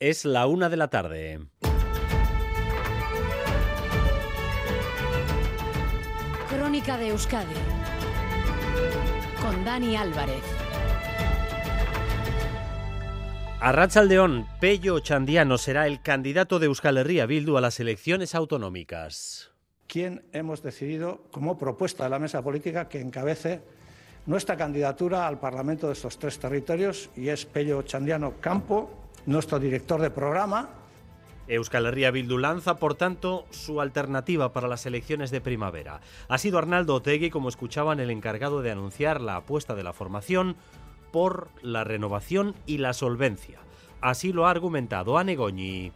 Es la una de la tarde. Crónica de Euskadi con Dani Álvarez. Arrachaldeón, Pello Chandiano será el candidato de Euskal Herria Bildu a las elecciones autonómicas. ¿Quién hemos decidido, como propuesta de la mesa política, que encabece nuestra candidatura al Parlamento de estos tres territorios y es Pello Chandiano Campo, nuestro director de programa. Euskal Herria Bildu lanza, por tanto, su alternativa para las elecciones de primavera. Ha sido Arnaldo Otegui, como escuchaban, el encargado de anunciar la apuesta de la formación por la renovación y la solvencia. Así lo ha argumentado Anegoñi.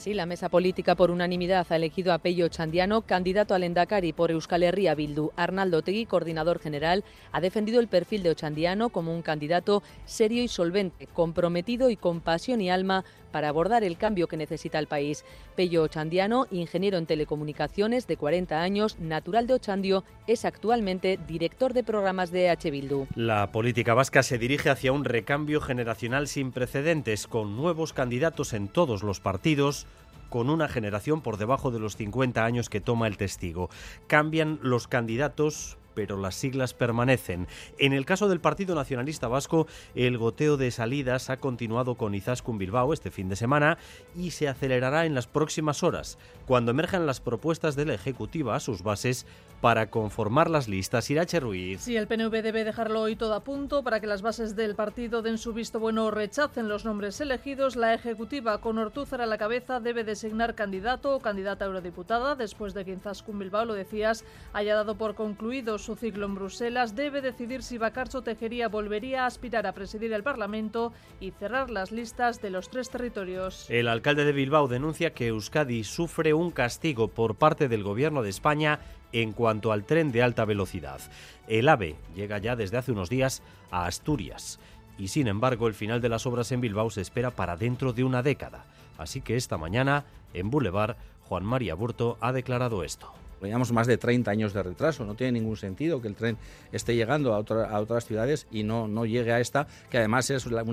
Sí, la mesa política por unanimidad ha elegido a Pello Chandiano, candidato al Endacari por Euskal Herria Bildu. Arnaldo Tegui, coordinador general, ha defendido el perfil de Ochandiano como un candidato serio y solvente, comprometido y con pasión y alma para abordar el cambio que necesita el país. Pello Ochandiano, ingeniero en telecomunicaciones de 40 años, natural de Ochandio, es actualmente director de programas de H. Bildu. La política vasca se dirige hacia un recambio generacional sin precedentes, con nuevos candidatos en todos los partidos con una generación por debajo de los 50 años que toma el testigo. Cambian los candidatos pero las siglas permanecen. En el caso del Partido Nacionalista Vasco, el goteo de salidas ha continuado con Izaskun Bilbao este fin de semana y se acelerará en las próximas horas, cuando emerjan las propuestas de la Ejecutiva a sus bases para conformar las listas. Irache Ruiz. Sí, el PNV debe dejarlo hoy todo a punto para que las bases del partido den su visto bueno o rechacen los nombres elegidos. La Ejecutiva, con Ortúzar a la cabeza, debe designar candidato o candidata eurodiputada después de que Izaskun Bilbao, lo decías, haya dado por concluido su ciclo en Bruselas, debe decidir si Bacarcho Tejería volvería a aspirar a presidir el Parlamento y cerrar las listas de los tres territorios. El alcalde de Bilbao denuncia que Euskadi sufre un castigo por parte del gobierno de España en cuanto al tren de alta velocidad. El AVE llega ya desde hace unos días a Asturias y sin embargo el final de las obras en Bilbao se espera para dentro de una década. Así que esta mañana en Boulevard Juan María Burto ha declarado esto. Llevamos más de 30 años de retraso, no tiene ningún sentido que el tren esté llegando a, otras ciudades y no, no llegue a esta, que además es la,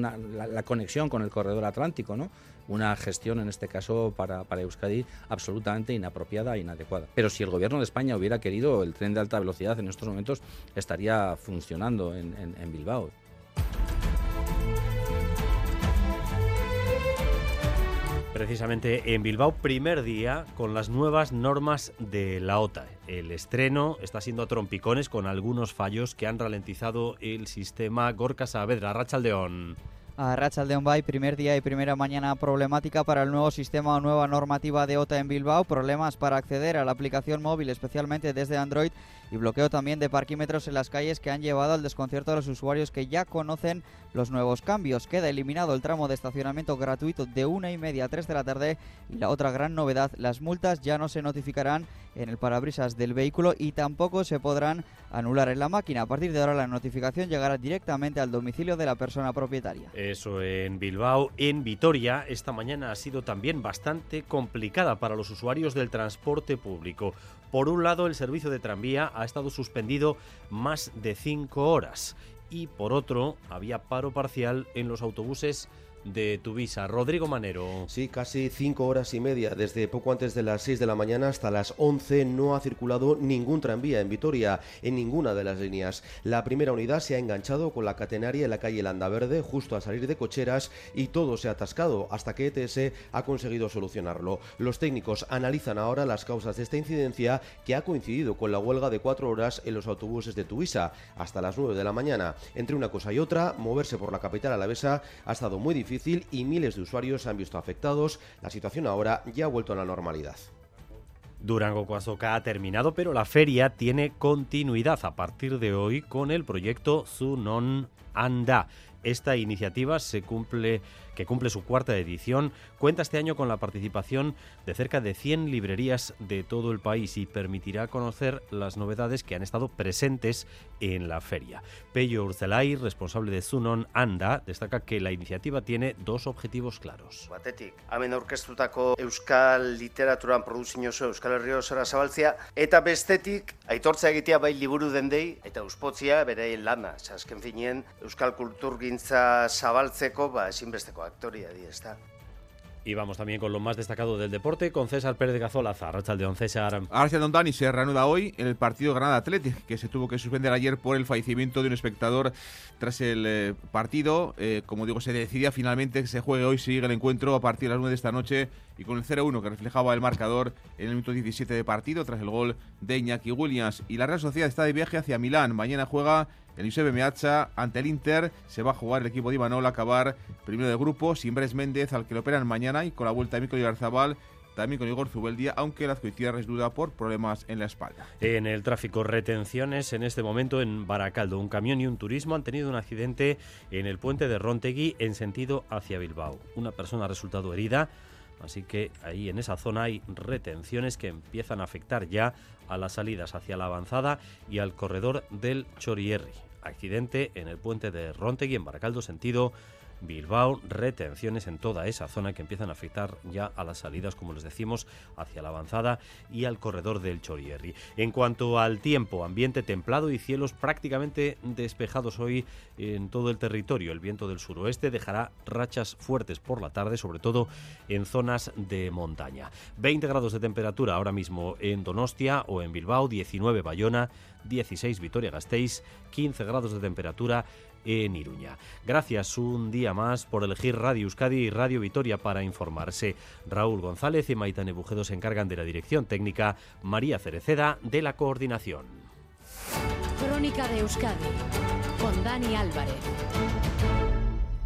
conexión con el corredor atlántico, ¿no? una gestión, en este caso para, Euskadi, absolutamente inapropiada e inadecuada. Pero si el gobierno de España hubiera querido, el tren de alta velocidad en estos momentos estaría funcionando en Bilbao. Precisamente en Bilbao, primer día con las nuevas normas de la OTA. El estreno está siendo a trompicones con algunos fallos que han ralentizado el sistema Gorka Saavedra. Rachaldeón. A Rachaldeón Bay, primer día y primera mañana problemática para el nuevo sistema o nueva normativa de OTA en Bilbao, problemas para acceder a la aplicación móvil, especialmente desde Android, y bloqueo también de parquímetros en las calles que han llevado al desconcierto de los usuarios que ya conocen los nuevos cambios. Queda eliminado el tramo de estacionamiento gratuito de una y media a 3 de la tarde y la otra gran novedad, las multas ya no se notificarán en el parabrisas del vehículo y tampoco se podrán anular en la máquina. A partir de ahora la notificación llegará directamente al domicilio de la persona propietaria. Eso en Bilbao. En Vitoria esta mañana ha sido también bastante complicada para los usuarios del transporte público. Por un lado, el servicio de tranvía ha estado suspendido más de cinco horas y por otro, había paro parcial en los autobuses de Tuvisa. Rodrigo Manero. Sí, casi cinco horas y media. Desde poco antes de las 6 de la mañana hasta las 11 no ha circulado ningún tranvía en Vitoria, en ninguna de las líneas. La primera unidad se ha enganchado con la catenaria en la calle Landaverde, justo a salir de cocheras, y todo se ha atascado hasta que ETS ha conseguido solucionarlo. Los técnicos analizan ahora las causas de esta incidencia que ha coincidido con la huelga de cuatro horas en los autobuses de Tuvisa hasta las 9 de la mañana. Entre una cosa y otra, moverse por la capital alavesa ha estado muy difícil y miles de usuarios se han visto afectados. La situación ahora ya ha vuelto a la normalidad. Durango Coazoca ha terminado, pero la feria tiene continuidad a partir de hoy con el proyecto Zunon Anda. Esta iniciativa se cumple, que cumple su cuarta edición, cuenta este año con la participación de cerca de 100 librerías de todo el país y permitirá conocer las novedades que han estado presentes en la feria. Pello Urzelay, responsable de Zunon Anda, destaca que la iniciativa tiene dos objetivos claros. Batetik, hemen aurkeztutako euskal literaturan produzio oso euskal herri osora zabaltzea, eta bestetik, aitortza egitea bai liburu dendei, eta uspotzia bere lana, azken finien, euskal kulturgintza zabaltzeko, ba, ezinbesteko aktoria di, ezta. Y vamos también con lo más destacado del deporte, con César Pérez de Gazolaza. Don César. Arsenal Dani se reanuda hoy en el partido Granada Athletic, que se tuvo que suspender ayer por el fallecimiento de un espectador tras el eh, partido. Eh, como digo, se decidía finalmente que se juegue hoy, sigue el encuentro a partir de las 9 de esta noche y con el 0-1 que reflejaba el marcador en el minuto 17 de partido tras el gol de Iñaki Williams. Y la Real Sociedad está de viaje hacia Milán. Mañana juega el Giuseppe Meazza ante el Inter. Se va a jugar el equipo de Imanol a acabar primero de grupo sin Bres Méndez, al que lo operan mañana, y con la vuelta de Mico Garzabal también con Igor Zubeldia, aunque la es duda por problemas en la espalda. En el tráfico, retenciones en este momento en Baracaldo. Un camión y un turismo han tenido un accidente en el puente de Rontegui en sentido hacia Bilbao. Una persona ha resultado herida, así que ahí en esa zona hay retenciones que empiezan a afectar ya a las salidas hacia la avanzada y al corredor del Chorierri accidente en el puente de Rontegui en Baracaldo, sentido Bilbao, retenciones en toda esa zona que empiezan a afectar ya a las salidas, como les decimos, hacia la avanzada y al corredor del Chorierri. En cuanto al tiempo, ambiente templado y cielos prácticamente despejados hoy en todo el territorio. El viento del suroeste dejará rachas fuertes por la tarde, sobre todo en zonas de montaña. 20 grados de temperatura ahora mismo en Donostia o en Bilbao, 19 Bayona, 16 Vitoria-Gasteiz, 15 grados de temperatura en Iruña. Gracias un día más por elegir Radio Euskadi y Radio Vitoria para informarse. Raúl González y Maitane Bujedo se encargan de la dirección técnica, María Cereceda de la coordinación. Crónica de Euskadi con Dani Álvarez.